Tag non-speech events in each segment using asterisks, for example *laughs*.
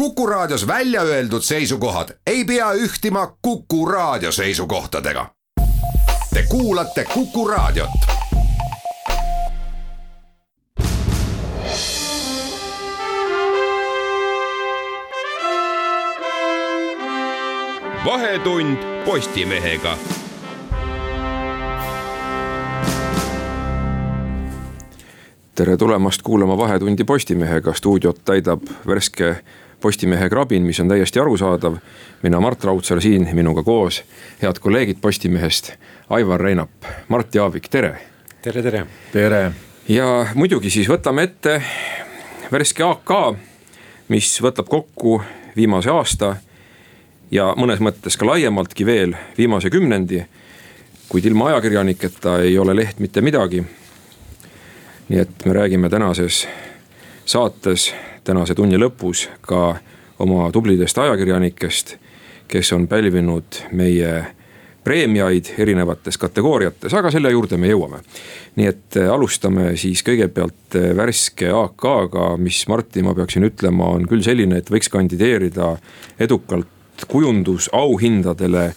Kuku Raadios välja öeldud seisukohad ei pea ühtima Kuku Raadio seisukohtadega. Te kuulate Kuku Raadiot. vahetund Postimehega tere tulemast kuulama Vahetundi Postimehega, stuudiot täidab värske Postimehe krabin, mis on täiesti arusaadav. mina Mart Raudsaar siin minuga koos, head kolleegid Postimehest, Aivar Reinap, Mart Jaavik, tere. tere, tere. tere. ja muidugi siis võtame ette värske AK, mis võtab kokku viimase aasta ja mõnes mõttes ka laiemaltki veel viimase kümnendi. kuid ilma ajakirjaniketa ei ole leht mitte midagi nii et me räägime tänases saates, tänase tunni lõpus ka oma tublidest ajakirjanikest, kes on pälvinud meie preemiaid erinevates kategooriates, aga selle juurde me jõuame. nii et äh, alustame siis kõigepealt äh, värske AK-ga, mis Martin, ma peaksin ütlema, on küll selline, et võiks kandideerida edukalt kujundusauhindadele.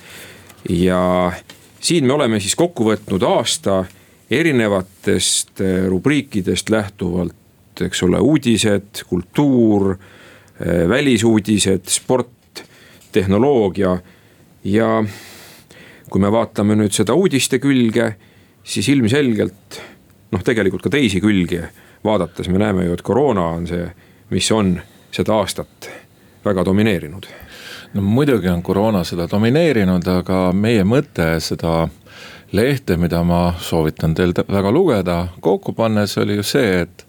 ja siin me oleme siis kokku võtnud aasta erinevatest eh, rubriikidest lähtuvalt, eks ole, uudised, kultuur, eh, välisuudised, sport, tehnoloogia. ja kui me vaatame nüüd seda uudiste külge, siis ilmselgelt noh, tegelikult ka teisi külgi vaadates me näeme ju, et koroona on see, mis on seda aastat väga domineerinud no muidugi on koroona seda domineerinud, aga meie mõte seda lehte, mida ma soovitan teil väga lugeda, kokku pannes oli ju see, et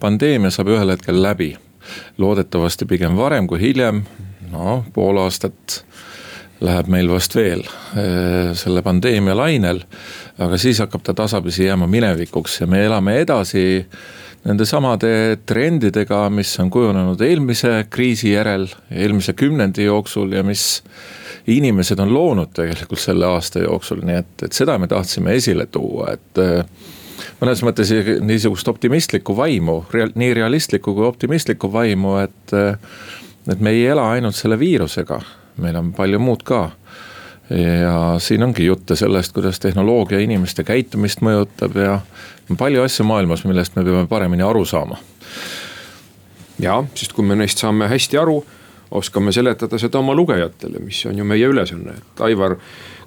pandeemia saab ühel hetkel läbi. loodetavasti pigem varem kui hiljem, no pool aastat läheb meil vast veel äh, selle pandeemia lainel. aga siis hakkab ta tasapisi jääma minevikuks ja me elame edasi nende samade trendidega, mis on kujunenud eelmise kriisi järel, eelmise kümnendi jooksul ja mis inimesed on loonud tegelikult selle aasta jooksul, nii et, et seda me tahtsime esile tuua, et äh, mõnes mõttes niisugust optimistlikku vaimu, nii realistlikku kui optimistlikku vaimu, et, et me ei ela ainult selle viirusega, meil on palju muud ka. ja siin ongi jutte sellest, kuidas tehnoloogia inimeste käitumist mõjutab ja palju asju maailmas, millest me peame paremini aru saama. ja, sest kui me neist saame hästi aru oskame seletada seda oma lugejatele, mis on ju meie ülesanne, et Aivar.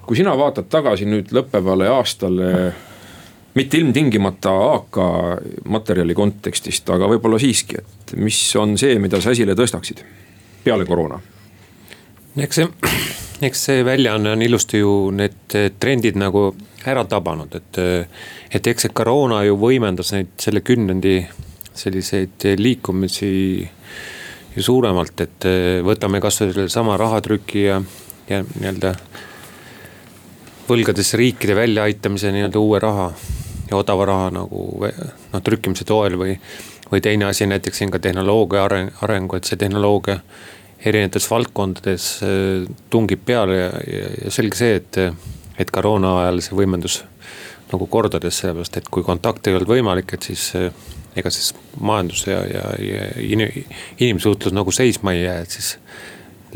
kui sina vaatad tagasi nüüd lõppevale aastale, mitte ilmtingimata AK materjali kontekstist, aga võib-olla siiski, et mis on see, mida sa esile tõstaksid peale koroona? eks see, eks see väljaanne on ilusti ju need trendid nagu ära tabanud, et, et eks see koroona ju võimendas neid selle kümnendi selliseid liikumisi ju suuremalt, et eh, võtame kasvõi sellesama rahatrüki ja, ja nii-öelda. võlgadesse riikide väljaaitamise nii-öelda uue raha ja odava raha nagu noh trükkimise toel või. või teine asi näiteks siin ka tehnoloogia areng, arengu, et see tehnoloogia erinevates valdkondades eh, tungib peale ja, ja, ja selge see, et, et koroona ajal see võimendus nagu kordades, sellepärast et kui kontakt ei olnud võimalik, et siis eh, ega siis majandus ja, ja, ja inimsuhtlus nagu seisma ei jää, et siis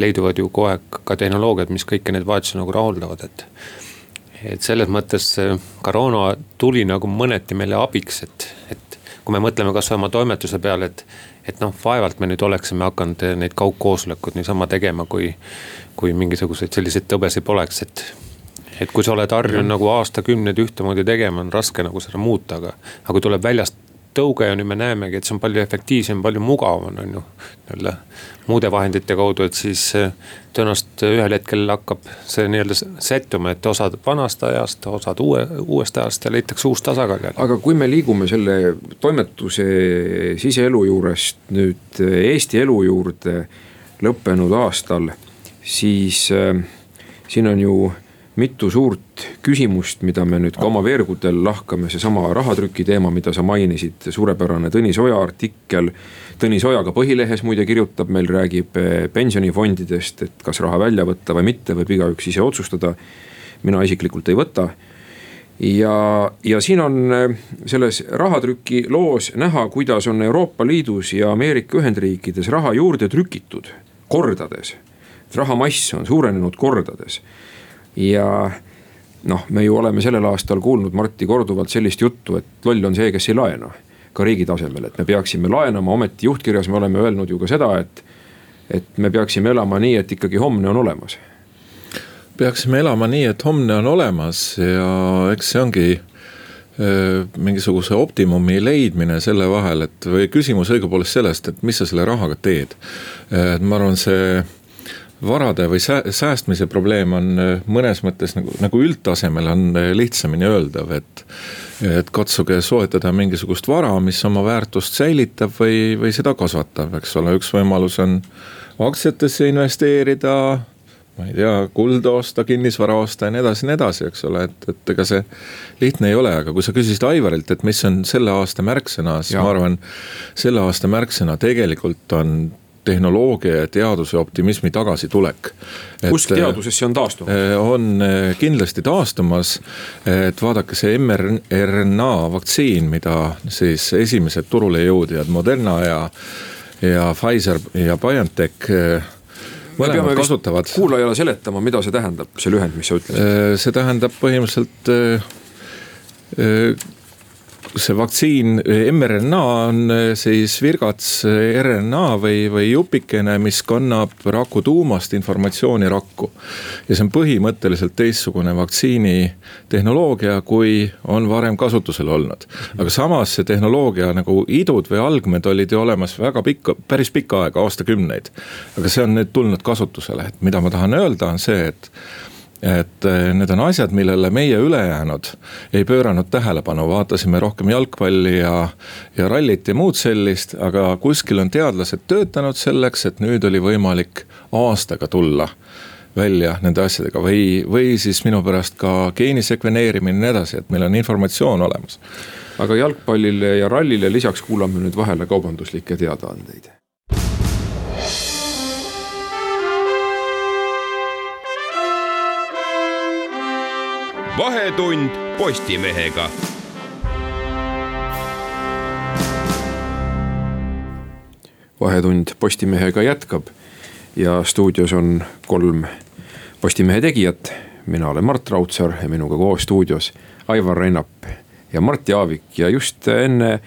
leiduvad ju kogu aeg ka tehnoloogiad, mis kõiki neid vajadusi nagu rahuldavad, et. Et selles mõttes koroona tuli nagu mõneti meile abiks, et, et kui me mõtleme kasvõi oma toimetuse peale, et. et noh, vaevalt me nüüd oleksime hakanud neid kaugkoosolekuid niisama tegema, kui, kui mingisuguseid selliseid tõbesid poleks, et et kui sa oled harjunud nagu aastakümneid ühtemoodi tegema, on raske nagu seda muuta, aga, aga kui tuleb väljast tõuge ja nüüd me näemegi, et see on palju efektiivsem, palju mugavam on ju. nii-öelda muude vahendite kaudu, et siis eh, tõenäoliselt ühel hetkel hakkab see nii-öelda sättuma, et osad vanast ajast, osad uue, uuest ajast ja leitakse uus tasakaal jälle. aga kui me liigume selle toimetuse siseelu juurest nüüd Eesti elu juurde lõppenud aastal, siis äh, siin on ju mitu suurt küsimust, mida me nüüd ka oma veergudel lahkame, seesama rahatrüki teema, mida sa mainisid, suurepärane Tõnis Oja artikkel. Tõnis Oja ka Põhilehes muide kirjutab meil, räägib eh, pensionifondidest, et kas raha välja võtta või mitte, võib igaüks ise otsustada. mina isiklikult ei võta. ja, ja siin on äh, selles rahatrüki loos näha, kuidas on Euroopa Liidus ja Ameerika Ühendriikides raha juurde trükitud kordades. rahamass on suurenenud kordades ja noh, me ju oleme sellel aastal kuulnud Marti korduvalt sellist juttu, et loll on see, kes ei laena. ka riigi tasemel, et me peaksime laenama, ometi juhtkirjas me oleme öelnud ju ka seda, et, et me peaksime elama nii, et ikkagi homne on olemas peaksime elama nii, et homne on olemas ja eks see ongi mingisuguse optimumi leidmine selle vahel, et või küsimus õigupoolest sellest, et mis sa selle rahaga teed. et ma arvan, see varade või säästmise probleem on mõnes mõttes nagu, nagu üldtasemel on lihtsamini öeldav, et. et katsuge soetada mingisugust vara, mis oma väärtust säilitab või, või seda kasvatab, eks ole, üks võimalus on aktsiatesse investeerida ma ei tea, kulda osta, kinnisvara osta ja nii edasi ja nii edasi, eks ole, et, et ega see lihtne ei ole, aga kui sa küsisid Aivarilt, et mis on selle aasta märksõna, siis ma arvan, selle aasta märksõna tegelikult on tehnoloogia ja teaduse optimismi tagasitulek. usk teadusesse on taastumas? Eh, on eh, kindlasti taastumas, et vaadake see mRNA vaktsiin, mida siis esimesed turule jõudjad Moderna ja, ja Pfizer ja BioNTech eh, peame kasutavad. kuulajale seletama, mida see tähendab, see lühend, mis sa ütlesid. See tähendab põhimõtteliselt see vaktsiin, mRNA on eh, siis virgats eh, RNA või, või jupikene, mis kannab raku tuumast informatsiooni rakku. ja see on põhimõtteliselt teistsugune vaktsiinitehnoloogia, kui on varem kasutusel olnud. aga samas see tehnoloogia nagu idud või algmed olid ju olemas väga pikka, päris pikka aega, aastakümneid. aga see on nüüd tulnud kasutusele, et mida ma tahan öelda, on see, et et eh, need on asjad, millele meie ülejäänud ei pööranud tähelepanu, vaatasime rohkem jalgpalli ja, ja rallit ja muud sellist, aga kuskil on teadlased töötanud selleks, et nüüd oli võimalik aastaga tulla välja nende asjadega. Või, või siis minu pärast ka geenisekveneerimine ja nii edasi, et meil on informatsioon olemas. aga jalgpallile ja rallile lisaks kuulame nüüd vahele kaubanduslikke teadaandeid vahetund Postimehega. vahetund Postimehega jätkab ja stuudios on kolm Postimehe tegijat. mina olen Mart Raudsaar ja minuga koos stuudios Aivar Rennap ja Mart Jaavik ja just enne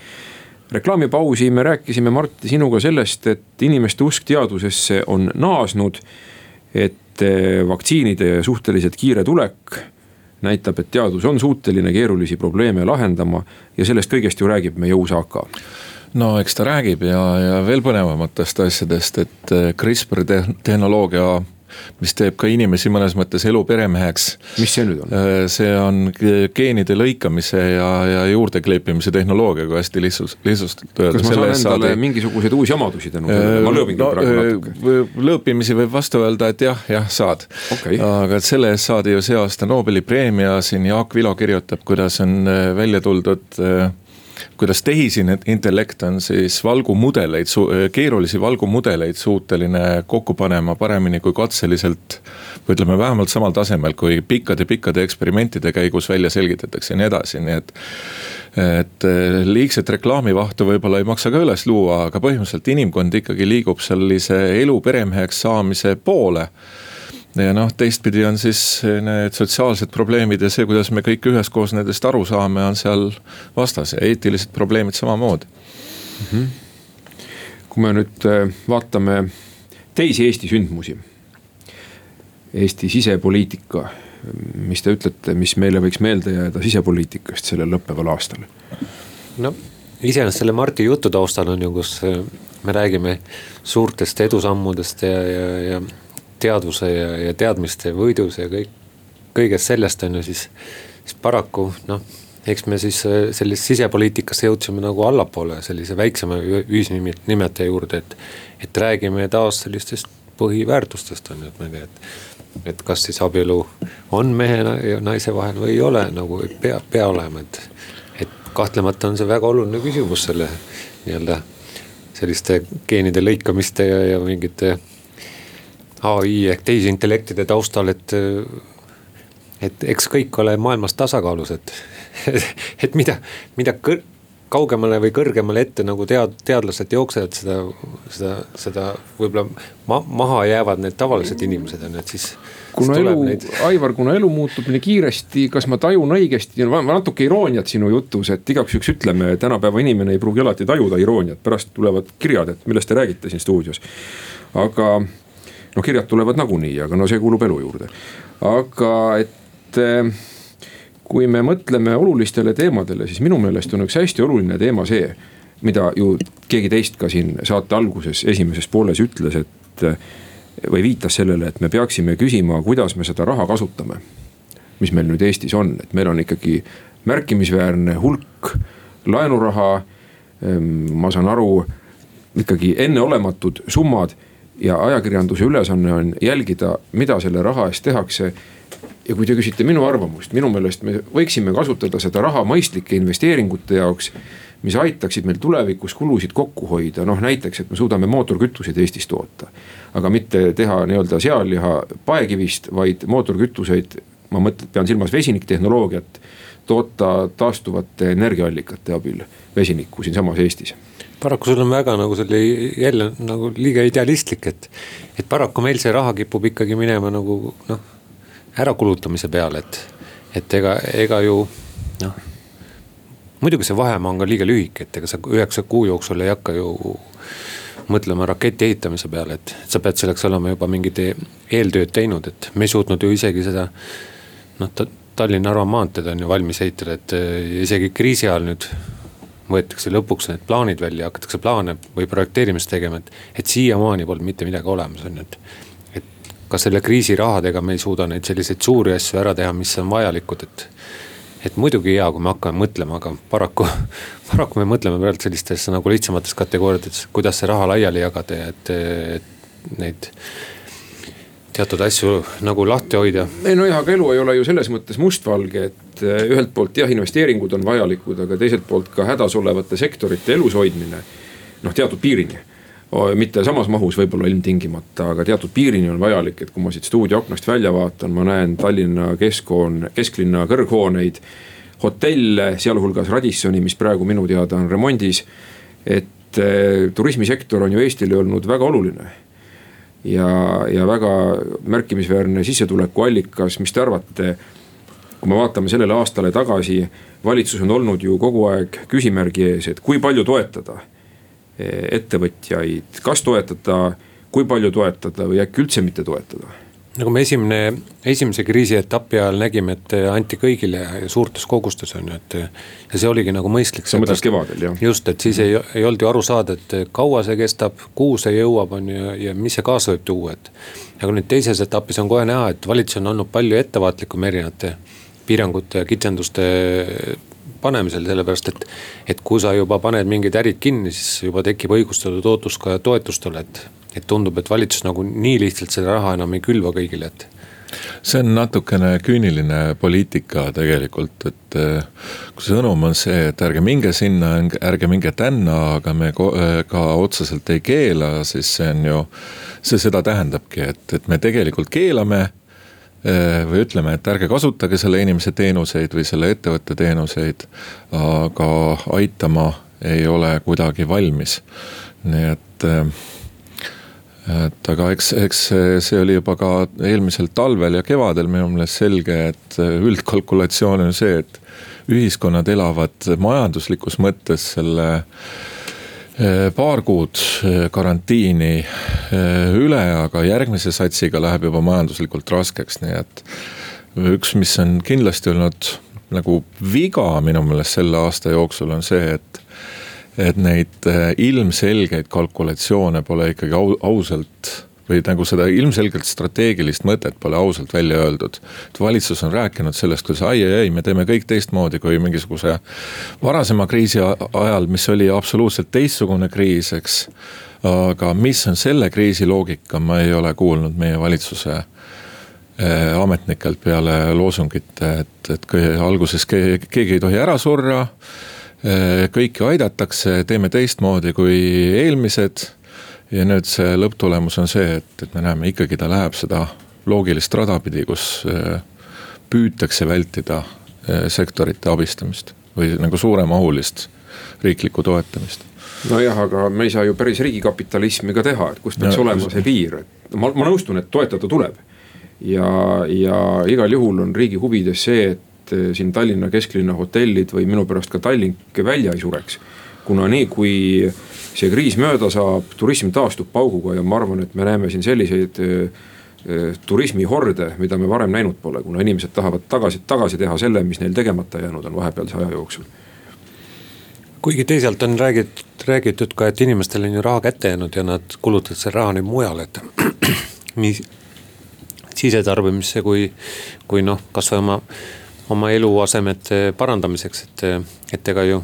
reklaamipausi me rääkisime Martti sinuga sellest, et inimeste usk teadusesse on naasnud. et vaktsiinide suhteliselt kiire tulek näitab, et teadus on suuteline keerulisi probleeme lahendama ja sellest kõigest ju räägib meie uus AK no eks ta räägib ja, ja veel põnevamatest asjadest, et eh, CRISPR tehnoloogia mis teeb ka inimesi mõnes mõttes elu peremeheks. mis see nüüd on? Äh, see on geenide lõikamise ja, ja juurde kleepimise tehnoloogia, kui hästi lihtsus, lihtsustatult öelda. kas ma saan endale saadi... mingisuguseid uusi omadusi tänu sellele, ma lõõbingi no, praegu äh, natuke. lõõpimisi võib vastu öelda, et jah, jah saad okay.. aga et selle eest saadi ju see aasta Nobeli preemia, siin Jaak Vilo kirjutab, kuidas on äh, välja tuldud kuidas tehisintellekt on siis valgumudeleid, keerulisi valgumudeleid suuteline kokku panema paremini kui katseliselt. või ütleme vähemalt samal tasemel, kui pikkade-pikkade eksperimentide käigus välja selgitatakse ja nii edasi, nii et. et eh, liigset reklaamivahtu võib-olla ei maksa ka üles luua, aga põhimõtteliselt inimkond ikkagi liigub sellise elu peremeheks saamise poole ja noh, teistpidi on siis need sotsiaalsed probleemid ja see, kuidas me kõik üheskoos nendest aru saame, on seal vastas ja eetilised probleemid samamoodi mm. -hmm. kui me nüüd äh, vaatame teisi Eesti sündmusi. Eesti sisepoliitika, mis te ütlete, mis meile võiks meelde jääda sisepoliitikast sellel lõppeval aastal? no iseenesest selle Marti jutu taustal on ju, kus äh, me räägime suurtest edusammudest ja, ja, ja teadvuse ja, ja teadmiste võidus ja kõik, kõigest sellest on ju siis, siis paraku noh, eks me siis äh, sellest sisepoliitikasse jõudsime nagu allapoole sellise väiksema ühisnimetaja juurde, et. et räägime taas sellistest põhiväärtustest on ju, et ma ei tea, et, et kas siis abielu on mehe ja naise vahel või ei ole nagu ei pea, pea olema, et. et kahtlemata on see väga oluline küsimus selle nii-öelda selliste geenide lõikamiste ja, ja mingite ai ehk tehisintellektide taustal, et. et eks kõik ole maailmas tasakaalus, et, *laughs* et mida, mida kõr-, kaugemale või kõrgemale ette nagu tead-, teadlased jooksevad, seda, seda, seda võib-olla ma, maha jäävad need tavalised inimesed on ju, et siis. kuna elu neid..., Aivar, kuna elu muutub nii kiiresti, kas ma tajun õigesti, natuke irooniat sinu jutus, et igaks juhuks ütleme, tänapäeva inimene ei pruugi alati tajuda irooniat, pärast tulevad kirjad, et millest te räägite siin stuudios. aga noh, kirjad tulevad nagunii, aga no see kuulub elu juurde. aga et kui me mõtleme olulistele teemadele, siis minu meelest on üks hästi oluline teema see, mida ju keegi teist ka siin saate alguses, esimeses pooles ütles, et või viitas sellele, et me peaksime küsima, kuidas me seda raha kasutame. mis meil nüüd Eestis on, et meil on ikkagi märkimisväärne hulk laenuraha. Ehm, ma saan aru, ikkagi enneolematud summad ja ajakirjanduse ülesanne on jälgida, mida selle raha eest tehakse ja kui te küsite minu arvamust, minu meelest me võiksime kasutada seda raha mõistlike investeeringute jaoks. mis aitaksid meil tulevikus kulusid kokku hoida, noh näiteks, et me suudame mootorkütuseid Eestis toota. aga mitte teha nii-öelda sealiha paekivist, vaid mootorkütuseid, ma mõtlen, pean silmas vesiniktehnoloogiat. toota taastuvate energiaallikate abil vesinikku siinsamas Eestis paraku sul on väga nagu selle jälle nagu liiga idealistlik, et, et paraku meil see raha kipub ikkagi minema nagu noh ärakulutamise peale, et, et ega, ega ju noh. muidugi see vahemaa on ka liiga lühike, et ega sa üheksa kuu jooksul ei hakka ju mõtlema raketi ehitamise peale, et sa pead selleks olema juba mingid e-, eeltööd teinud, et me ei suutnud ju isegi seda noh ta,, Tallinna-Narva maanteed on ju valmis ehitada, et isegi kriisi ajal nüüd võetakse lõpuks need plaanid välja, hakatakse plaane või projekteerimist tegema, et, et siiamaani polnud mitte midagi olemas, on ju, et ka selle kriisirahadega me ei suuda neid selliseid suuri asju ära teha, mis on vajalikud, et. et muidugi hea, kui me hakkame mõtlema, aga paraku, *laughs* paraku me mõtleme praegu sellistes nagu lihtsamates kategooriates, kuidas see raha laiali jagada ja et, et neid teatud asju nagu lahti hoida. ei nojah, aga elu ei ole ju selles mõttes mustvalge, et eh, ühelt poolt jah, investeeringud on vajalikud, aga teiselt poolt ka hädas olevate sektorite elus hoidmine. noh, teatud piirini mitte samas mahus võib-olla ilmtingimata, aga teatud piirini on vajalik, et kui ma siit stuudio aknast välja vaatan, ma näen Tallinna keskhoon, kesklinna kõrghooneid. hotelle, sealhulgas Radissoni, mis praegu minu teada on remondis. et eh, turismisektor on ju Eestile olnud väga oluline. Ja, ja väga märkimisväärne sissetulekuallikas, mis te arvate? kui me vaatame sellele aastale tagasi, valitsus on olnud ju kogu aeg küsimärgi ees, et kui palju toetada ettevõtjaid, kas toetada, kui palju toetada või äkki üldse mitte toetada? Nagu me esimene, esimese kriisietapi ajal nägime, et anti kõigile suurtes kogustes on ju, et. ja see oligi nagu mõistlik. sa mõtled kevadel jah? just, et siis ei, ei olnud ju aru saada, et kaua see kestab, kuhu see jõuab, on ju, ja mis see kaasa võib tuua, et. aga nüüd teises etapis on kohe näha, et valitsus on olnud palju ettevaatlikum erinevate piirangute ja kitsenduste panemisel, sellepärast et. et kui sa juba paned mingid ärid kinni, siis juba tekib õigustatud ootus ka toetustele, et. Et tundub, et valitsus nagu nii lihtsalt seda raha enam ei külva kõigile, et see on natukene küüniline poliitika tegelikult, et eh, kui sõnum on see, et ärge minge sinna, ärge minge tänna, aga me eh, ka otseselt ei keela, siis see on ju. see seda tähendabki, et, et me tegelikult keelame Äh, või ütleme, et ärge kasutage selle inimese teenuseid või selle ettevõtte teenuseid. aga aitama ei ole kuidagi valmis, nii et et aga eks, eks see oli juba ka eelmisel talvel ja kevadel minu meelest selge, et üldkalkulatsioon on see, et ühiskonnad elavad majanduslikus mõttes selle Eh, paar kuud eh, karantiini eh, üle, aga järgmise satsiga läheb juba majanduslikult raskeks, nii et. üks, mis on kindlasti olnud nagu viga minu meelest selle aasta jooksul on see, et. Et neid ilmselgeid kalkulatsioone pole ikkagi au, ausalt või nagu seda ilmselgelt strateegilist mõtet pole ausalt välja öeldud. et valitsus on rääkinud sellest, kuidas ai, ai, ai, me teeme kõik teistmoodi kui mingisuguse varasema kriisi ajal, mis oli absoluutselt teistsugune kriis, eks. aga mis on selle kriisi loogika, ma ei ole kuulnud meie valitsuse eh, ametnikelt peale loosungite, et, et alguses keegi, keegi ei tohi ära surra. Eh, kõiki aidatakse, teeme teistmoodi kui eelmised. Ja nüüd see lõpptulemus on see, et, et me näeme ikkagi ta läheb seda loogilist rada pidi, kus äh, püütakse vältida äh, sektorite abistamist või nagu suuremahulist riiklikku toetamist. Nojah, aga me ei saa ju päris riigikapitalismi ka teha, et kus peaks ja, olema see piir, et ma, ma nõustun, et toetada tuleb. ja, ja igal juhul on riigi huvides see, et eh, siin Tallinna kesklinna hotellid või minu pärast ka Tallink välja ei sureks. kuna nii, kui see kriis mööda saab, turism taastub pauguga ja ma arvan, et me näeme siin selliseid eh, eh, turismihorde, mida me varem näinud pole, kuna inimesed tahavad tagasi, tagasi teha selle, mis neil tegemata jäänud on vahepealse aja jooksul kuigi teisalt on räägitud, räägitud ka, et inimestel on ju raha kätte jäänud ja nad kulutavad selle raha nüüd mujal, et *clears throat* nii sisetarbimisse kui, kui noh, kasvõi oma, oma eluasemete parandamiseks, et, et ega ju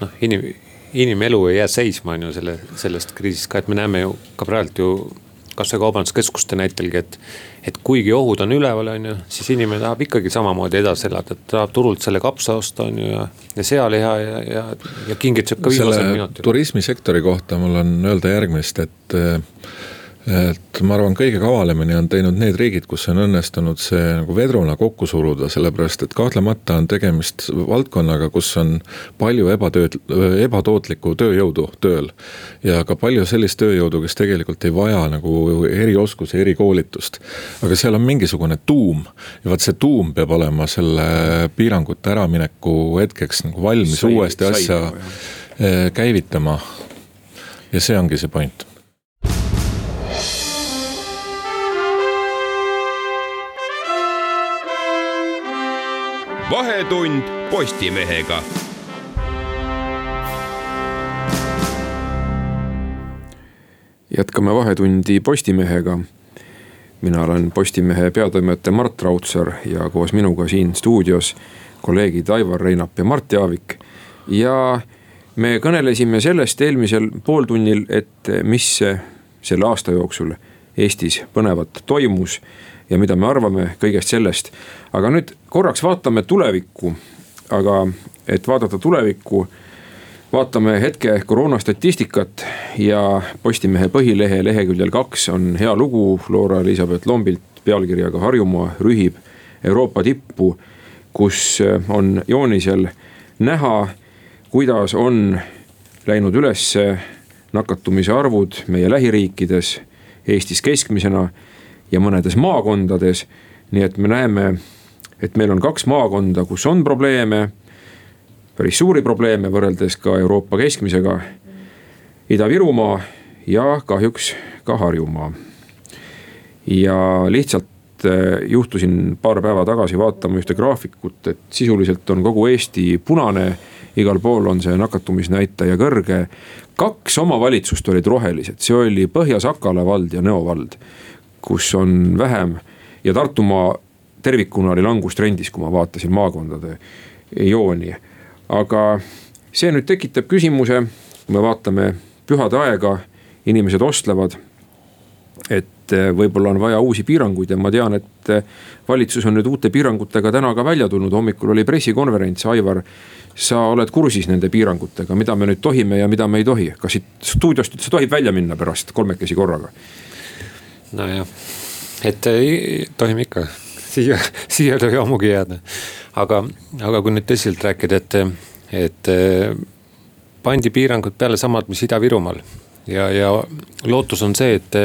noh, inim, inimelu ei jää seisma, on ju selle, sellest kriisist ka, et me näeme ju ka praegu ju kasvõi kaubanduskeskuste näitelgi, et et kuigi ohud on üleval, on ju, siis inimene tahab ikkagi samamoodi edasi elada, et tahab turult selle kapsa osta, on ju ja, ja sealiha ja, ja, ja kingitused ka viimasel minutil. turismisektori kohta mul on öelda järgmist, et et ma arvan, kõige kavalemini on teinud need riigid, kus on õnnestunud see nagu vedruna kokku suruda, sellepärast et kahtlemata on tegemist valdkonnaga, kus on palju ebatööd, ebatootlikku tööjõudu tööl. ja ka palju sellist tööjõudu, kes tegelikult ei vaja nagu erioskusi, erikoolitust. aga seal on mingisugune tuum ja vot see tuum peab olema selle piirangute äramineku hetkeks nagu valmis sai, uuesti sai, asja sai, käivitama. ja see ongi see point vahetund Postimehega. jätkame Vahetundi Postimehega. mina olen Postimehe peatoimetaja Mart Raudsaar ja koos minuga siin stuudios kolleegid Aivar Reinap ja Mart Jaavik. ja me kõnelesime sellest eelmisel pooltunnil, et mis selle aasta jooksul Eestis põnevat toimus ja mida me arvame kõigest sellest. aga nüüd korraks vaatame tulevikku, aga et vaadata tulevikku, vaatame hetke koroona statistikat ja Postimehe põhilehe leheküljel kaks on hea lugu. Loora-Elisabeth Lombilt pealkirjaga Harjumaa rühib Euroopa tippu, kus on joonisel näha, kuidas on läinud üles nakatumise arvud meie lähiriikides, Eestis keskmisena ja mõnedes maakondades. nii et me näeme, et meil on kaks maakonda, kus on probleeme, päris suuri probleeme võrreldes ka Euroopa keskmisega. Ida-Virumaa ja kahjuks ka Harjumaa. ja lihtsalt äh, juhtusin paar päeva tagasi vaatama ühte graafikut, et sisuliselt on kogu Eesti punane. igal pool on see nakatumisnäitaja kõrge. kaks omavalitsust olid rohelised, see oli Põhja-Sakala vald ja Nõo vald kus on vähem ja Tartumaa tervikuna oli langustrendis, kui ma vaatasin maakondade jooni. aga see nüüd tekitab küsimuse, kui me vaatame pühade aega, inimesed ostlevad. et eh, võib-olla on vaja uusi piiranguid ja ma tean, et eh, valitsus on nüüd uute piirangutega täna ka välja tulnud, hommikul oli pressikonverents, Aivar sa oled kursis nende piirangutega, mida me nüüd tohime ja mida me ei tohi, kas siit stuudiost üldse tohib välja minna pärast kolmekesi korraga? Nojah, et tohime ikka, siia, *laughs* siia ei tohi ammugi jääda. aga, aga kui nüüd tõsiselt rääkida, et, et pandi piirangud peale samad, mis Ida-Virumaal. ja, ja lootus on see, et,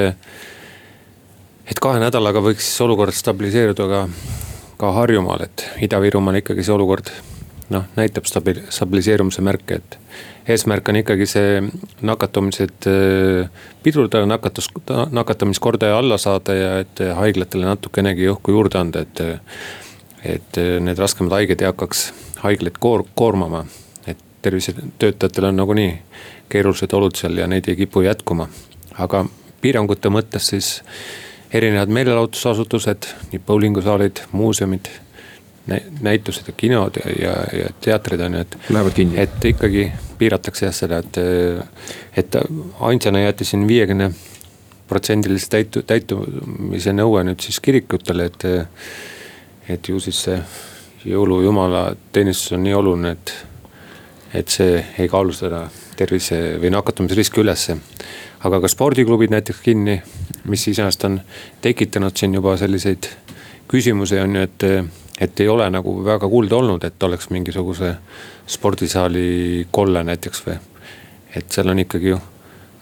et kahe nädalaga võiks olukord stabiliseeruda ka, ka Harjumaal, et Ida-Virumaal ikkagi see olukord noh, näitab stabi-, stabiliseerumise märke, et eesmärk on ikkagi see nakatumised äh, pidurdada, nakatus, nakatamiskordaja alla saada ja et haiglatele natukenegi õhku juurde anda, et. et need raskemad haiged ei hakkaks haiglaid koor-, koormama. et tervisetöötajatel on nagunii keerulised olud seal ja neid ei kipu jätkuma. aga piirangute mõttes siis erinevad meelelahutusasutused, nii bowlingusaalid, muuseumid näitused ja kinod ja, ja, ja teatrid on ju, et. Lähevad kinni. et ikkagi piiratakse jah seda, et, et ainsana jäeti siin viiekümne protsendilise täitu-, täitumise nõue nüüd siis kirikutele, et. et ju siis see jõulujumala teenistus on nii oluline, et, et see ei kaalu seda tervise või nakatumisriski ülesse. aga ka spordiklubid näiteks kinni, mis iseenesest on tekitanud siin juba selliseid küsimusi on ju, et et ei ole nagu väga kuulda olnud, et oleks mingisuguse spordisaali kolle näiteks või. et seal on ikkagi ju,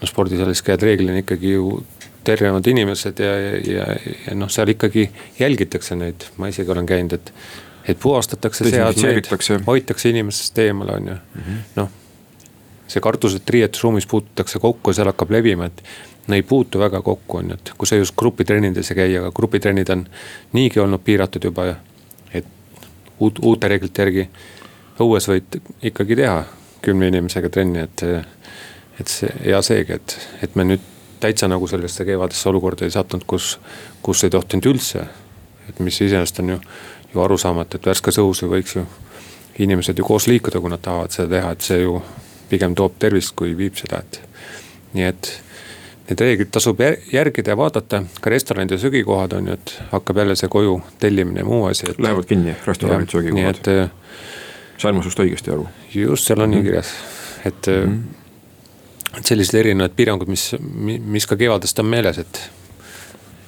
no spordisaalis käivad reeglina ikkagi ju tervemad inimesed ja, ja, ja, ja noh, seal ikkagi jälgitakse neid, ma isegi olen käinud, et. et puhastatakse seadmeid, hoitakse inimestest eemale, on ju mm -hmm., noh. see kartus, et riietusruumis puututakse kokku ja seal hakkab levima, et no ei puutu väga kokku, on ju, et kui sa just grupitrennides ei käi, aga grupitrennid on niigi olnud piiratud juba ja. Uut, uute reeglite järgi õues võid ikkagi teha kümne inimesega trenni, et. et see ja seegi, et, et me nüüd täitsa nagu sellesse kevadesse olukorda ei sattunud, kus, kus ei tohtinud üldse. et mis iseenesest on ju, ju arusaamatu, et värskes õhus ju võiks ju inimesed ju koos liikuda, kui nad tahavad seda teha, et see ju pigem toob tervist, kui viib seda, et. nii et need reeglid tasub järgida ja vaadata, ka restoranid ja söögikohad on ju, et hakkab jälle see koju tellimine ja muu asi. Lähevad kinni, restoranid, söögikohad. et. Äh, sain ma sinust õigesti aru? just, seal on mm -hmm. nii kirjas, et mm. -hmm et sellised erinevad piirangud, mis, mis ka kevadest on meeles, et,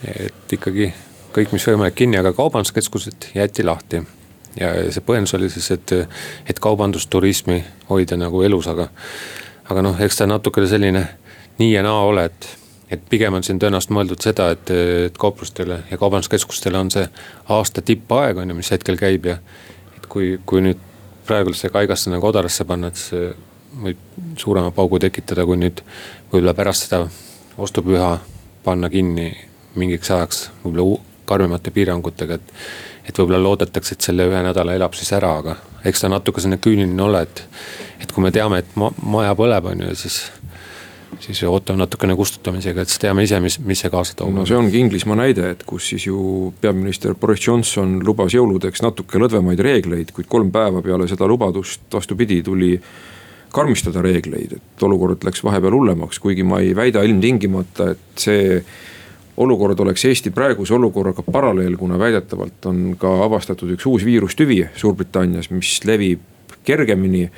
et ikkagi kõik, mis võimalik kinni, aga kaubanduskeskused jäeti lahti. ja see põhjendus oli siis, et, et kaubandusturismi hoida nagu elus, aga, aga noh, eks ta natukene selline nii ja naa ole, et, pigem on siin tõenäoliselt mõeldud seda, et, et kauplustele ja kaubanduskeskustele on see aasta tippaeg on ju, mis hetkel käib ja. et kui, kui nüüd praegu see kaigasse nagu odarasse panna, et see võib suurema paugu tekitada, kui nüüd võib-olla pärast seda ostupüha panna kinni mingiks ajaks võib-olla karmimate piirangutega, et. et võib-olla loodetakse, et selle ühe nädala elab siis ära, aga eks ta natuke selline küüniline ole, et. et kui me teame, et ma, maja põleb, on ju, siis siis ootame natukene kustutamisega, et siis teame ise, mis, mis see kaasa toob. no see ongi Inglismaa näide, et kus siis ju peaminister Boris Johnson lubas jõuludeks natuke lõdvemaid reegleid, kuid kolm päeva peale seda lubadust vastupidi tuli karmistada reegleid, et olukord läks vahepeal hullemaks, kuigi ma ei väida ilmtingimata, et see olukord oleks Eesti praeguse olukorraga paralleel, kuna väidetavalt on ka avastatud üks uus viirustüvi Suurbritannias, mis levib kergemini.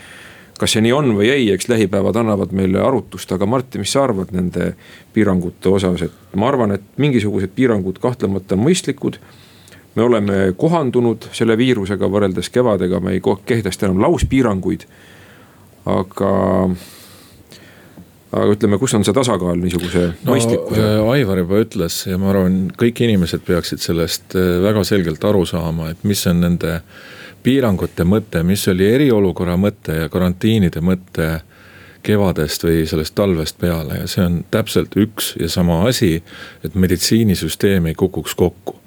Kas see nii on või ei, eks lähipäevad annavad meile arutust, aga Martin, mis sa arvad nende piirangute osas, et ma arvan, et mingisugused piirangud kahtlemata on mõistlikud. me oleme kohandunud selle viirusega võrreldes kevadega, me ei kehtesta enam lauspiiranguid aga aga ütleme, kus on see tasakaal niisuguse no, mõistlikkuse? Äh, Aivar juba ütles ja ma arvan, kõik inimesed peaksid sellest äh, väga selgelt aru saama, et mis on nende piirangute mõte, mis oli eriolukorra mõte ja karantiinide mõte kevadest või sellest talvest peale ja see on täpselt üks ja sama asi, et meditsiinisüsteem ei kukuks kokku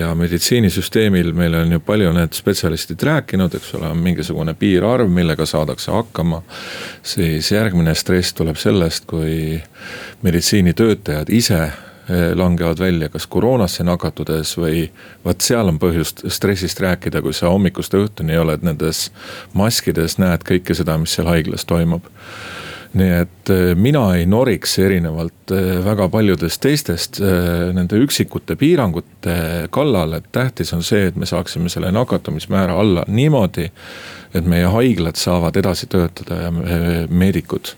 ja meditsiinisüsteemil meil on ju palju need spetsialistid rääkinud, eks ole, on mingisugune piirarv, millega saadakse hakkama. siis järgmine stress tuleb sellest, kui meditsiinitöötajad ise langevad välja, kas koroonasse nakatudes või vot seal on põhjust stressist rääkida, kui sa hommikust õhtuni oled nendes maskides, näed kõike seda, mis seal haiglas toimub nii et äh, mina ei noriks erinevalt äh, väga paljudest teistest nende üksikute piirangute kallal, et tähtis on see, et me saaksime selle nakatumismäära alla niimoodi. et meie haiglad saavad edasi töötada ja meedikud.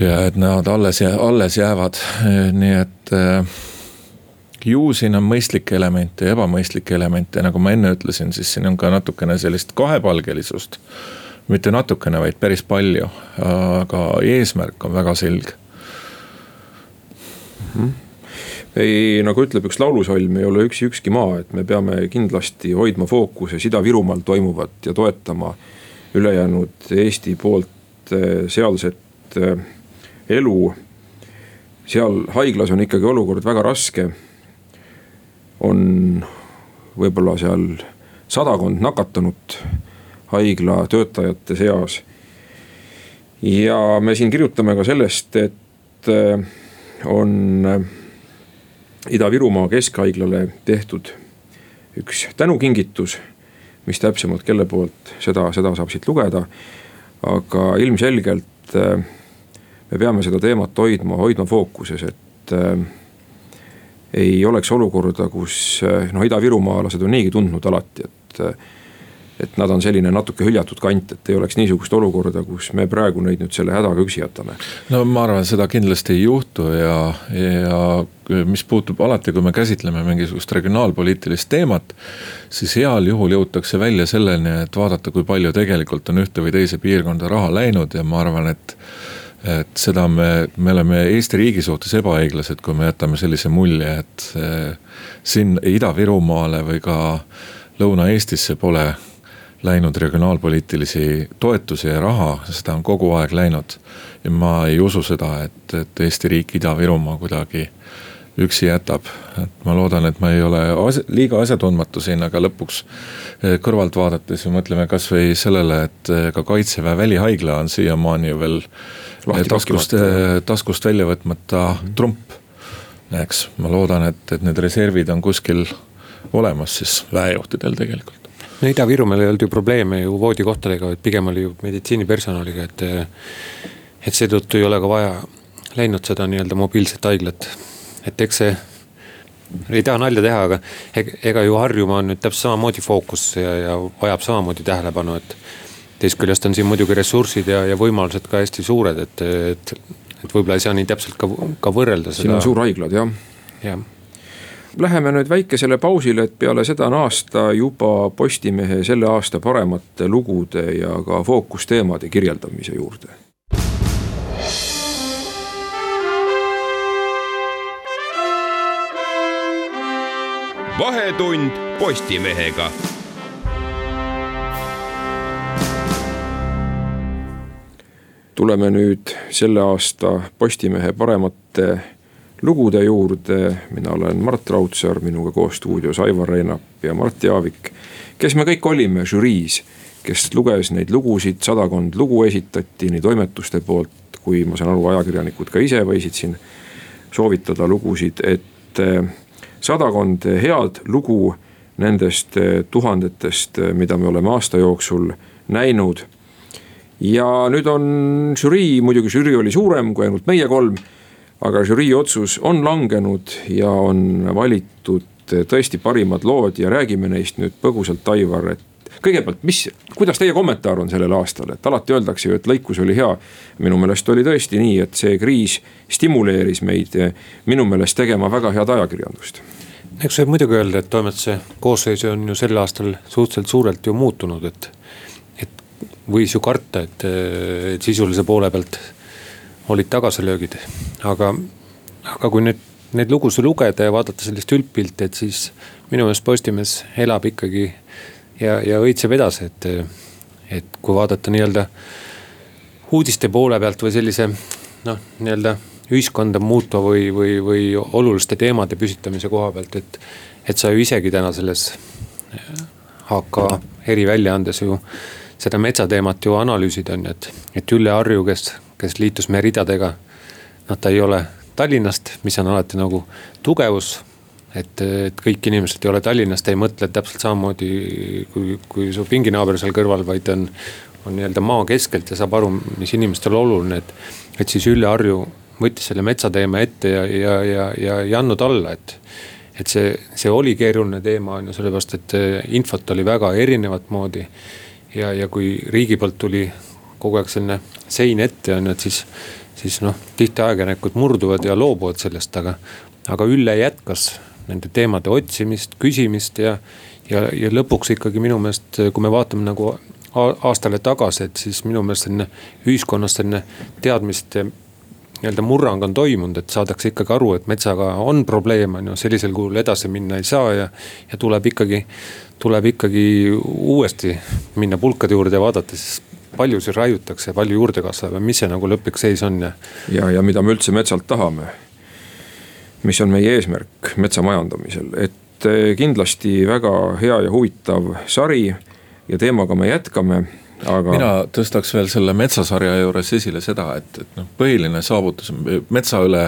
Ja et nad alles, alles jäävad, nii et ju siin on mõistlikke elemente ja ebamõistlikke elemente, nagu ma enne ütlesin, siis siin on ka natukene sellist kahepalgelisust. Mitte natukene, vaid päris palju, aga eesmärk on väga selge. Mm. -hmm ei, nagu ütleb üks laulusalm, ei ole üksi ükski maa, et me peame kindlasti hoidma fookuses Ida-Virumaal toimuvat ja toetama ülejäänud Eesti poolt eh, sealset eh, elu. seal haiglas on ikkagi olukord väga raske. on võib-olla seal sadakond nakatanut haigla töötajate seas. ja me siin kirjutame ka sellest, et äh, on äh, Ida-Virumaa Keskhaiglale tehtud üks tänukingitus. mis täpsemalt, kelle poolt, seda, seda saab siit lugeda. aga ilmselgelt äh, me peame seda teemat hoidma, hoidma fookuses, et ei oleks olukorda, kus noh, idavirumaalased on niigi tundnud alati, et et nad on selline natuke hüljatud kant, et ei oleks niisugust olukorda, kus me praegu neid nüüd selle hädaga üksi jätame. no ma arvan, seda kindlasti ei juhtu ja, ja mis puutub alati, kui me käsitleme mingisugust regionaalpoliitilist teemat. siis heal juhul jõutakse välja selleni, et vaadata, kui palju tegelikult on ühte või teise piirkonda raha läinud ja ma arvan, et et seda me, me oleme Eesti riigi suhtes ebaõiglased, kui me jätame sellise mulje, et siin Ida-Virumaale või ka Lõuna-Eestisse pole läinud regionaalpoliitilisi toetusi ja raha, seda on kogu aeg läinud. ja ma ei usu seda, et, et Eesti riik Ida-Virumaa kuidagi üksi jätab. et ma loodan, et ma ei ole as liiga asjatundmatu siin, aga lõpuks eh, kõrvalt vaadates ju mõtleme kasvõi sellele, et eh, ka kaitseväe välihaigla on siiamaani ju veel eh, taskust, taskust välja võtmata mm -hmm. trump. eks, ma loodan, et, et need reservid on kuskil olemas siis väejuhtidel tegelikult no Ida-Virumaal ei olnud ju probleeme ju voodikohtadega, vaid pigem oli ju meditsiinipersonaliga, et. et seetõttu ei ole ka vaja läinud seda nii-öelda mobiilset haiglat, et eks see ei taha nalja teha, aga ega ju Harjumaa on nüüd täpselt samamoodi fookus ja, ja vajab samamoodi tähelepanu, et. teisest küljest on siin muidugi ressursid ja, ja võimalused ka hästi suured, et, et, et võib-olla ei saa nii täpselt ka, ka võrrelda seda. siin on suurhaiglad jah. jah Läheme nüüd väikesele pausile, et peale seda on aasta juba Postimehe selle aasta paremate lugude ja ka fookusteemade kirjeldamise juurde. Vahetund Postimehega tuleme nüüd selle aasta Postimehe paremate lugude juurde. mina olen Mart Raudsaar, minuga koos stuudios Aivar Reinap ja Mart Jaavik. kes me kõik olime žüriis, kes luges neid lugusid, sadakond lugu esitati nii toimetuste poolt, kui ma saan aru, ajakirjanikud ka ise võisid siin soovitada lugusid, et sadakond head lugu nendest eh, tuhandetest, eh, mida me oleme aasta jooksul näinud. ja nüüd on žürii, muidugi žürii oli suurem kui ainult meie kolm aga žürii otsus on langenud ja on valitud tõesti parimad lood ja räägime neist nüüd põgusalt, Aivar, et kõigepealt, mis, kuidas teie kommentaar on sellel aastal, et alati öeldakse ju, et lõikus oli hea. minu meelest oli tõesti nii, et see kriis stimuleeris meid minu meelest tegema väga head ajakirjandust. eks võib muidugi öelda, et toimetuse koosseis on ju sel aastal suhteliselt suurelt ju muutunud, et. et võis ju karta, et, et sisulise poole pealt olid tagasilöögid, aga, aga kui nüüd neid lugusid lugeda ja vaadata sellist üldpilti, et siis minu meelest Postimees elab ikkagi ja, ja õitseb edasi, et, et kui vaadata nii-öelda uudiste poole pealt või sellise noh, nii-öelda ühiskonda muutva või, või, või oluliste teemade püsitamise koha pealt, et. et sa ju isegi täna selles AK eriväljaandes ju seda metsateemat ju analüüsid on ju, et, et Ülle Harju, kes kes liitus meie ridadega. noh, ta ei ole Tallinnast, mis on alati nagu tugevus. Et, et kõik inimesed ei ole Tallinnast, ei mõtle täpselt samamoodi kui, kui su pinginaaber seal kõrval, vaid on. on nii-öelda maa keskelt ja saab aru, mis inimestel oluline, et, et siis Ülle Harju võttis selle metsateema ette ja, ja, ja, ja ei andnud alla, et et see, see oli keeruline teema on ju, sellepärast et infot oli väga erinevat moodi. ja, ja kui riigi poolt tuli kogu aeg selline sein ette on ju, et siis, siis noh, tihti ajakirjanikud murduvad ja loobuvad sellest, aga, aga Ülle jätkas nende teemade otsimist, küsimist ja, ja, ja lõpuks ikkagi minu meelest, kui me vaatame nagu aastale tagasi, et siis minu meelest selline ühiskonnas selline teadmiste nii-öelda murrang on toimunud, et saadakse ikkagi aru, et metsaga on probleem, on ju, sellisel kujul edasi minna ei saa ja. ja tuleb ikkagi, tuleb ikkagi uuesti minna pulkade juurde ja vaadata siis palju siin raiutakse, palju juurde kasvab ja mis see nagu lõplik seis on ja. ja, ja mida me üldse metsalt tahame. Mis on meie eesmärk metsa majandamisel, et eh, kindlasti väga hea ja huvitav sari ja teemaga me jätkame aga. mina tõstaks veel selle metsasarja juures esile seda, et, et noh, põhiline saavutus metsa üle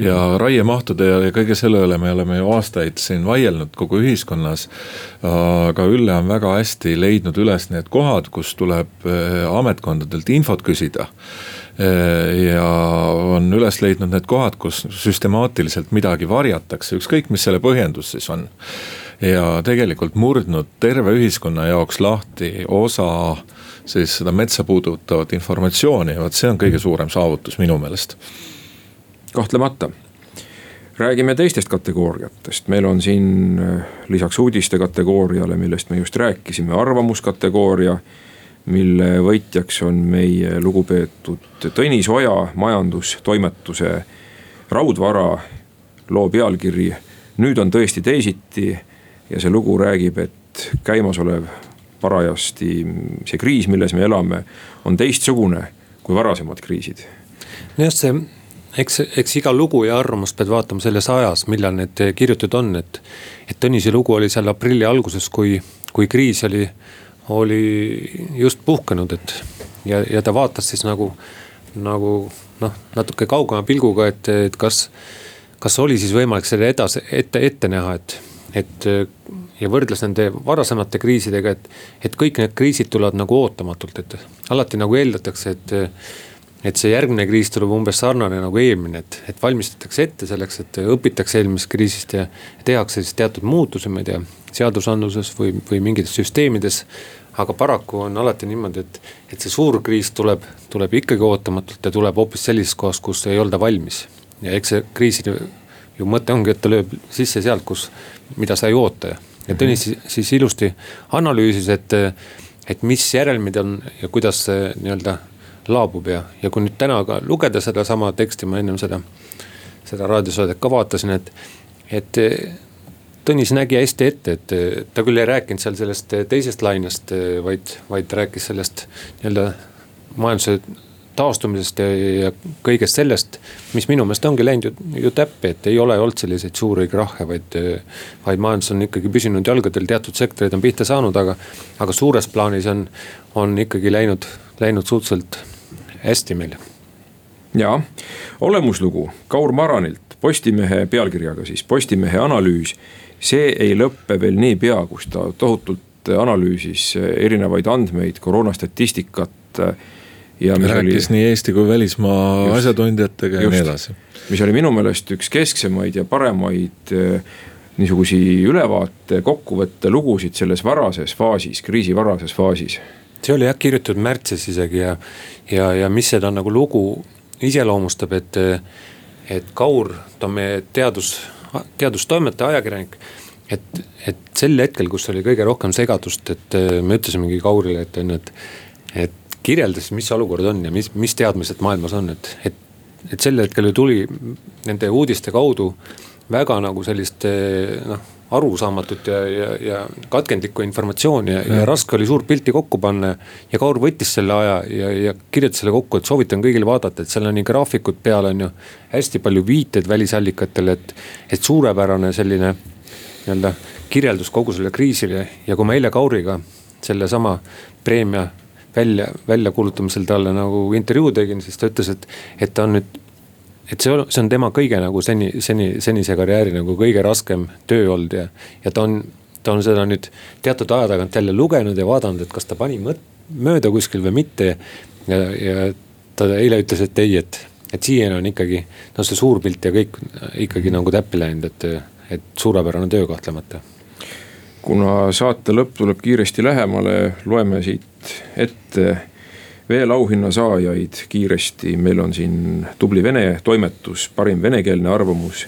ja raiemahtude ja kõige selle üle me oleme ju aastaid siin vaielnud kogu ühiskonnas. aga Ülle on väga hästi leidnud üles need kohad, kus tuleb eh, ametkondadelt infot küsida ja on üles leidnud need kohad, kus süstemaatiliselt midagi varjatakse, ükskõik mis selle põhjendus siis on ja tegelikult murdnud terve ühiskonna jaoks lahti osa siis seda metsa puudutavat informatsiooni, vot see on kõige suurem saavutus minu meelest. kahtlemata räägime teistest kategooriatest, meil on siin äh, lisaks uudiste kategooriale, millest me just rääkisime, arvamuskategooria. Mille võitjaks on meie lugupeetud Tõnis Oja majandustoimetuse Raudvara loo pealkiri. nüüd on tõesti teisiti ja see lugu räägib, et käimasolev parajasti see kriis, milles me elame, on teistsugune kui varasemad kriisid. just see eks, eks iga lugu ja arvamus pead vaatama selles ajas, millal need kirjutatud on, et. et Tõnise lugu oli seal aprilli alguses, kui, kui kriis oli, oli just puhkenud, et. ja, ja ta vaatas siis nagu, nagu noh, natuke kaugema pilguga, et, et kas, kas oli siis võimalik selle edasi, ette, ette näha, et, et. ja võrdles nende varasemate kriisidega, et, et kõik need kriisid tulevad nagu ootamatult, et alati nagu eeldatakse, et et see järgmine kriis tuleb umbes sarnane nagu eelmine, et, et valmistatakse ette selleks, et õpitakse eelmisest kriisist ja tehakse siis teatud muutusi, ma ei tea, seadusandluses või, või mingites süsteemides. aga paraku on alati niimoodi, et, et see suur kriis tuleb, tuleb ikkagi ootamatult ja tuleb hoopis sellises kohas, kus ei olda valmis. ja eks see kriisi ju mõte ongi, et ta lööb sisse sealt, kus, mida sa ei oota ja, ja Tõnis siis, siis ilusti analüüsis, et, et mis järelmid on ja kuidas see nii-öelda laabub ja, ja kui nüüd täna ka lugeda sedasama teksti, ma ennem seda, seda raadiosaadet ka vaatasin, et, et. Tõnis nägi hästi ette, et ta küll ei rääkinud seal sellest teisest lainest, vaid, vaid rääkis sellest nii-öelda majanduse taastumisest ja, ja kõigest sellest, mis minu meelest ongi läinud ju, ju täppi, et ei ole olnud selliseid suuri krahhe, vaid. vaid majandus on ikkagi püsinud jalgadel, teatud sektorid on pihta saanud, aga, aga suures plaanis on, on ikkagi läinud, läinud suhteliselt hästi meil. ja, olemuslugu Kaur Maranilt, Postimehe pealkirjaga siis Postimehe analüüs. see ei lõppe veel niipea, kus ta tohutult analüüsis erinevaid andmeid, koroonastatistikat ja rääkis oli, nii Eesti kui välismaa just, asjatundjatega ja nii edasi. mis oli minu meelest üks kesksemaid ja paremaid eh, niisugusi ülevaate, kokkuvõtte lugusid selles varases faasis, kriisi varases faasis see oli jah kirjutatud märtsis isegi ja, ja, ja mis seda nagu lugu iseloomustab, et, et Kaur, ta on meie teadus, teadustoimetaja, ajakirjanik. et, et sel hetkel, kus oli kõige rohkem segadust, et me ütlesimegi Kaurile, et on ju, et, et kirjelda siis, mis olukord on ja mis, mis teadmised maailmas on, et, et, et sel hetkel ju tuli nende uudiste kaudu väga nagu sellist noh arusaamatut ja, ja, ja katkendlikku informatsiooni ja, ja raske oli suurt pilti kokku panna. ja Kaur võttis selle aja ja, ja kirjutas selle kokku, et soovitan kõigil vaadata, et seal on nii graafikud peal, on ju. hästi palju viiteid välisallikatele, et, et suurepärane selline nii-öelda kirjeldus kogu sellele kriisile ja kui ma eile Kauriga sellesama preemia välja, väljakuulutamisel talle nagu intervjuu tegin, siis ta ütles, et, et ta on nüüd et see on, see on tema kõige nagu seni, seni, senise karjääri nagu kõige raskem töö olnud ja, ja ta on, ta on seda nüüd teatud aja tagant jälle lugenud ja vaadanud, et kas ta pani mõt-, mööda kuskil või mitte. ja, ja ta eile ütles, et ei, et, et siiani on ikkagi noh, see suur pilt ja kõik ikkagi nagu täppi läinud, et, et suurepärane töö kahtlemata. kuna saate lõpp tuleb kiiresti lähemale, loeme siit ette veel auhinna saajaid kiiresti, meil on siin tubli vene toimetus, parim venekeelne arvamus.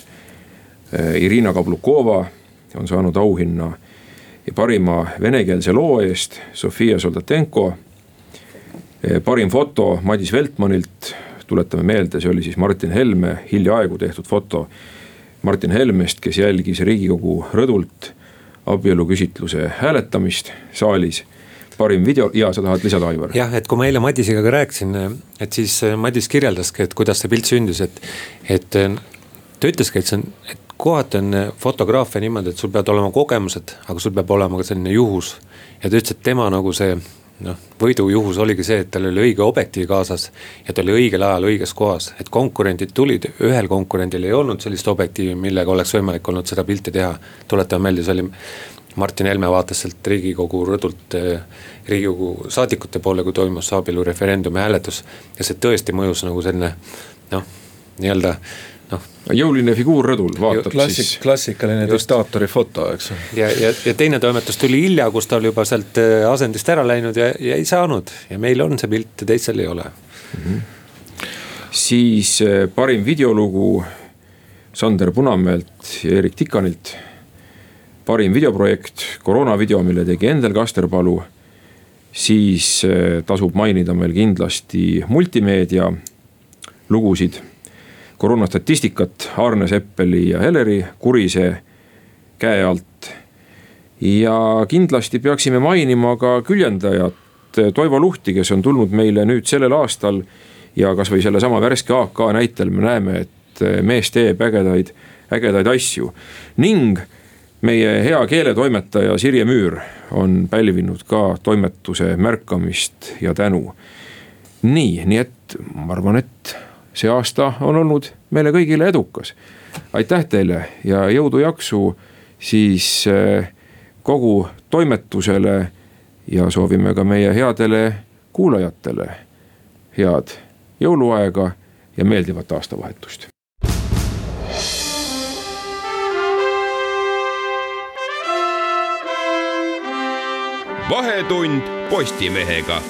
Eh, Irina Kablukova on saanud auhinna ja parima venekeelse loo eest Sofia Soldatenko. Eh, parim foto Madis Veltmanilt, tuletame meelde, see oli siis Martin Helme hiljaaegu tehtud foto. Martin Helmest, kes jälgis riigikogu rõdult abieluküsitluse hääletamist saalis parim video ja sa tahad lisada, Aivar? jah, et kui ma eile Madisega ka rääkisin, et siis äh, Madis kirjeldaski, et kuidas see pilt sündis, et, et äh, ta ütleski, et see on, et kohati on äh, fotograafia niimoodi, et sul peavad olema kogemused, aga sul peab olema ka selline juhus. ja ta ütles, et tema nagu see noh, võidujuhus oligi see, et tal oli õige objektiiv kaasas ja ta oli õigel ajal õiges kohas, et konkurendid tulid, ühel konkurendil ei olnud sellist objektiivi, millega oleks võimalik olnud seda pilti teha. tuletame meelde, see oli Martin Helme vaatas sealt riigikogu rõdult eh, riigikogu saadikute poole, kui toimus abielureferendumi hääletus. ja see tõesti mõjus nagu selline noh, nii-öelda noh. jõuline figuur rõdul vaatab Klassik, siis. klassikaline diktaatori foto, eks. ja, ja, ja teine toimetus tuli hilja, kus ta oli juba sealt äh, asendist ära läinud ja, ja ei saanud ja meil on see pilt ja teistel ei ole mm. -hmm. siis äh, parim videolugu Sander Punamäelt ja Erik Tikanilt. Parim videoprojekt, koroonavideo, mille tegi Endel Kasterpalu. siis äh, tasub mainida meil kindlasti multimeedia lugusid koroonastatistikat Arne Seppeli ja Heleri Kurise käe alt. ja kindlasti peaksime mainima ka küljendajat Toivo Luhti, kes on tulnud meile nüüd sellel aastal. ja kasvõi sellesama värske AK näitel me näeme, et mees teeb ägedaid, ägedaid asju. ning meie hea keeletoimetaja Sirje Müür on pälvinud ka toimetuse märkamist ja tänu. nii, nii et ma arvan, et see aasta on olnud meile kõigile edukas. aitäh teile ja jõudu-jaksu siis eh, kogu toimetusele ja soovime ka meie headele kuulajatele head jõuluaega ja meeldivat aastavahetust. Vahetund Postimehega